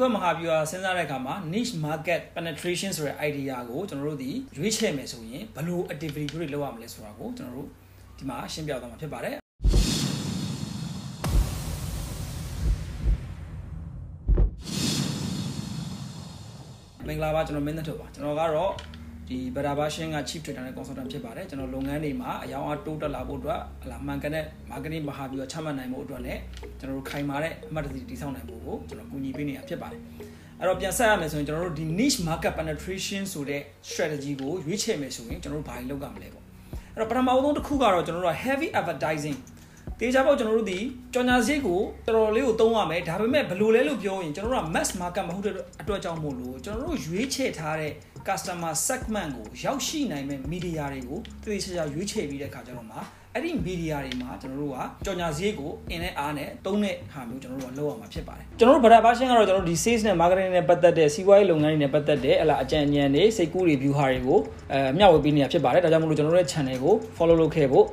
ကွက်မဟာဗျူဟာစဉ်းစားတဲ့အခါမှာ niche market penetration ဆိုတဲ့ idea ကိုကျွန်တော်တို့ဒီရွေးချယ်မယ်ဆိုရင်ဘယ်လို activity တွေလုပ်ရမလဲဆိုတာကိုကျွန်တော်တို့ဒီမှာရှင်းပြသွားမှာဖြစ်ပါတယ်မင်္ဂလာပါကျွန်တော်မင်းသက်ထုတ်ပါကျွန်တော်ကတော့ ဒီ Beta Version က Chief Trader နဲ့ Consultant ဖြစ်ပါတယ်ကျွန်တော်လုပ်ငန်းတွေမှာအယောင်အားတိုးတက်လာဖို့အတွက်ဟလာမှန်ကန်တဲ့ marketing မဟာဗျူဟာချမှတ်နိုင်ဖို့အတွက်နဲ့ကျွန်တော်တို့ခိုင်မာတဲ့အမှတ်တရတည်ဆောက်နိုင်ဖို့ကိုကျွန်တော်ကူညီပေးနေတာဖြစ်ပါတယ်အဲ့တော့ပြန်ဆက်ရမယ်ဆိုရင်ကျွန်တော်တို့ဒီ niche market penetration ဆိုတဲ့ strategy ကိုရွေးချယ်မယ်ဆိုရင်ကျွန်တော်တို့ဘာတွေလုပ်ရမလဲပေါ့အဲ့တော့ပထမအဆုံးတစ်ခုကတော့ကျွန်တော်တို့က heavy advertising တေချာပေါ့ကျွန်တော်တို့ဒီကြော်ညာစရိတ်ကိုတော်တော်လေးကိုသုံးရမယ်ဒါပေမဲ့ဘယ်လိုလဲလို့ပြောရင်ကျွန်တော်တို့က mass market မဟုတ်တဲ့အတွက်ကြောင့်မို့လို့ကျွန်တော်တို့ရွေးချယ်ထားတဲ့ customer segment ကိုရောက်ရှိနိုင်မဲ့ media တွေကိုတည်တည်ချာချာရွေးချယ်ပြီးတဲ့အခါကျတော့မှအဲ့ဒီ media တွေမှာကျွန်တော်တို့ကကြော်ညာစရိတ်ကိုအင်းနဲ့အားနဲ့သုံးတဲ့ဟာမျိုးကျွန်တော်တို့ကလုပ်ရမှာဖြစ်ပါတယ်ကျွန်တော်တို့ Beta version ကတော့ကျွန်တော်တို့ဒီ sales နဲ့ marketing နဲ့ပတ်သက်တဲ့စီးပွားရေးလုပ်ငန်းတွေနဲ့ပတ်သက်တဲ့အလားအကြံဉာဏ်တွေစိတ်ကူးတွေ view ဟာတွေကိုအဲမျှဝေပေးနေတာဖြစ်ပါတယ်ဒါကြောင့်မို့လို့ကျွန်တော်တို့ရဲ့ channel ကို follow လုပ်ခဲ့ဖို့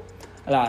ဟလာ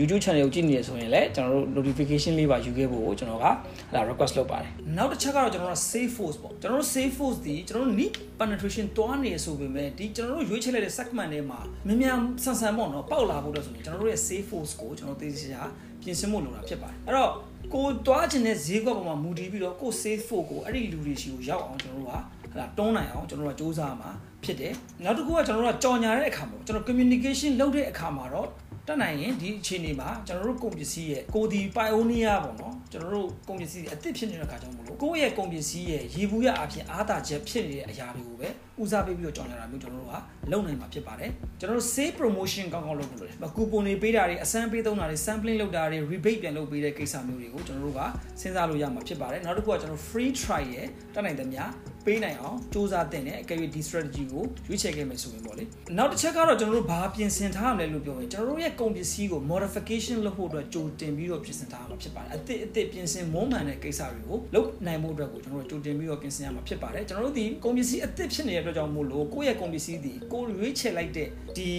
YouTube channel ကိုကြည့်နေရဆိုရင်လည်းကျွန်တော်တို့ notification လေးပါယူခဲ့ဖို့ကိုကျွန်တော်ကဟလာ request လုပ်ပါတယ်နောက်တစ်ချက်ကတော့ကျွန်တော်တို့ save force ပေါ့ကျွန်တော်တို့ save force ဒီကျွန်တော်တို့ need penetration တွားနေဆိုပေမဲ့ဒီကျွန်တော်တို့ရွေးချယ်လိုက်တဲ့ segment တွေမှာမြန်မြန်ဆန်ဆန်ပေါ့နော်ပေါက်လာဖို့တော့ဆိုရင်ကျွန်တော်တို့ရဲ့ save force ကိုကျွန်တော်သိချာပြင်ဆင်ဖို့လိုတာဖြစ်ပါတယ်အဲ့တော့ကိုတွားခြင်းတဲ့ဈေးကွက်ပေါ်မှာမူတည်ပြီးတော့ကို save force ကိုအဲ့ဒီလူတွေရှိကိုရောက်အောင်ကျွန်တော်တို့ကဟလာတွန်းနိုင်အောင်ကျွန်တော်တို့ကစူးစမ်းမှာဖြစ်တယ်နောက်တစ်ခုကကျွန်တော်တို့ကကြော်ညာတဲ့အခါမှာကျွန်တော် communication လုပ်တဲ့အခါမှာတော့ တက်နိုင်ရင်ဒီအခြေအနေမှာကျွန်တော်တို့ကုန်ပစ္စည်းရဲ့ကိုဒီ pioneer ပေါ့နော်ကျွန်တော်တို့ကုန်ပစ္စည်းအသစ်ဖြစ်နေတဲ့ခါကြောင့်မလို့ကိုယ့်ရဲ့ကုန်ပစ္စည်းရဲ့ရေဘူးရအဖြစ်အားသာချက်ဖြစ်နေတဲ့အရာတွေကိုပဲဦးစားပေးပြီးတော့ကြောင်လာတာမျိုးကျွန်တော်တို့ကလုပ်နိုင်မှာဖြစ်ပါတယ်ကျွန်တော်တို့ sale promotion ကောင်းကောင်းလုပ်ဖို့လိုတယ်ကူပွန်တွေပေးတာတွေအစမ်းပေးသုံးတာတွေ sampling လုပ်တာတွေ rebate ပြန်လုပ်ပေးတဲ့ကိစ္စမျိုးတွေကိုကျွန်တော်တို့ကစဉ်းစားလို့ရမှာဖြစ်ပါတယ်နောက်တစ်ခုကကျွန်တော် free trial ရဲ့တက်နိုင်သမျှပေးနိုင်အောင်စူးစမ်းတင်တဲ့အကယ်၍ဒီ strategy ကိုရွေးချယ်ခဲ့မယ်ဆိုရင်ပေါ့လေနောက်တစ်ချက်ကတော့ကျွန်တော်တို့ဘာပြင်ဆင်ထားရမလဲလို့ပြောရင်ကျွန်တော်တို့ရဲ့ကုန်ပစ္စည်းကို modification လုပ်ဖို့အတွက်ကြိုတင်ပြီးတော့ပြင်ဆင်ထားရမှာဖြစ်ပါတယ်အသစ်အသစ်ပြင်ဆင်မုန်းမှန်တဲ့ကိစ္စတွေကိုလုပ်နိုင်မှုအတွက်ကိုကျွန်တော်တို့ကြိုတင်ပြီးတော့ပြင်ဆင်ရမှာဖြစ်ပါတယ်ကျွန်တော်တို့ဒီကုန်ပစ္စည်းအသစ်ဖြစ်နေတဲ့အတွက်ကြောင့်မို့လို့ကိုယ့်ရဲ့ကုန်ပစ္စည်းဒီကိုရွေးချယ်လိုက်တဲ့ဒီ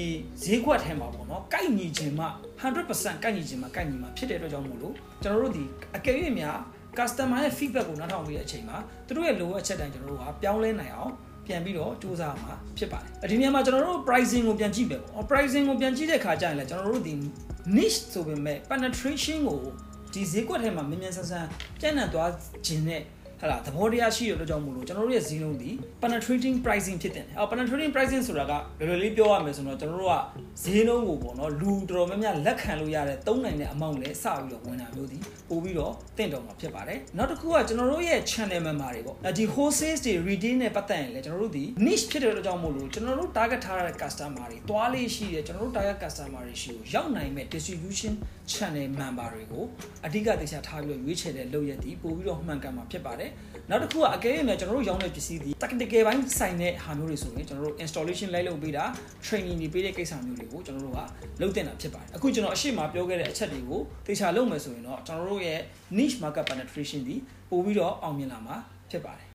ဈေးကွက်ထဲမှာပေါ့နော်ကိုက်ညီခြင်းမှ100%ကိုက်ညီခြင်းမှကိုက်ညီမှဖြစ်တဲ့အတွက်ကြောင့်မို့လို့ကျွန်တော်တို့ဒီအကယ်၍များ customer ရဲ့ feedback ကိုနားထောင်ပြီးတဲ့အချိန်မှာသူတို့ရဲ့လိုအပ်ချက်တိုင်းကျွန်တော်တို့ကပြောင်းလဲနိုင်အောင်ပြန်ပြီးတော့စူးစမ်းမှာဖြစ်ပါတယ်ဒီနေရာမှာကျွန်တော်တို့ pricing ကိုပြန်ကြည့်ပဲပေါ့ pricing ကိုပြန်ကြည့်တဲ့ခါကျရင်လည်းကျွန်တော်တို့ဒီ niche ဆိုပေမဲ့ penetration ကိုဒီဈေးကွက်ထဲမှာမြန်မြန်ဆန်ဆန်ကျန်းနံသွားခြင်းနဲ့ ဟာလာသဘောတရားရှိရတဲ့ကြောင့်မို့လို့ကျွန်တော်တို့ရဲ့ဈေးနှုန်းဒီ penetrating pricing ဖြစ်တယ်။အော် penetrating pricing ဆိုတာကလွယ်လွယ်လေးပြောရမယ်ဆိုတော့ကျွန်တော်တို့ကဈေးနှုန်းကိုပေါ့နော်လူတော်တော်များများလက်ခံလို့ရတဲ့သုံးနိုင်တဲ့အမောင့်နဲ့စပြီးတော့ဝင်တာမျိုးဒီပို့ပြီးတော့တင့်တော်မှာဖြစ်ပါတယ်။နောက်တစ်ခုကကျွန်တော်တို့ရဲ့ channel member တွေပေါ့။ဒီ wholesale တွေ retail နဲ့ပတ်သက်ရင်လည်းကျွန်တော်တို့ဒီ niche ဖြစ်တဲ့အတွက်ကြောင့်မို့လို့ကျွန်တော်တို့ target ထားတဲ့ customer တွေတွားလေးရှိတယ်ကျွန်တော်တို့ target customer တွေရှိကိုရောက်နိုင်မဲ့ distribution channel member တွေကိုအဓိကသေချာထားပြီးတော့ရွေးချယ်တဲ့လုပ်ရက်ဒီပို့ပြီးတော့မှန်ကန်မှာဖြစ်ပါတယ်။နောက်တစ်ခုကအကဲ၍များကျွန်တော်တို့ရောင်းတဲ့ပစ္စည်းဒီ technical ဘိုင်းဆိုင်တဲ့ဟာမျိုးတွေဆိုရင်ကျွန်တော်တို့ installation လိုက်လုပ်ပေးတာ training တွေပေးတဲ့ကိစ္စမျိုးတွေကိုကျွန်တော်တို့ကလုပ်တင်တာဖြစ်ပါတယ်အခုကျွန်တော်အရှိမပြောခဲ့တဲ့အချက်တွေကိုသေချာလုပ်မယ်ဆိုရင်တော့ကျွန်တော်တို့ရဲ့ niche market penetration ဒီပို့ပြီးတော့အောင်မြင်လာမှာဖြစ်ပါတယ်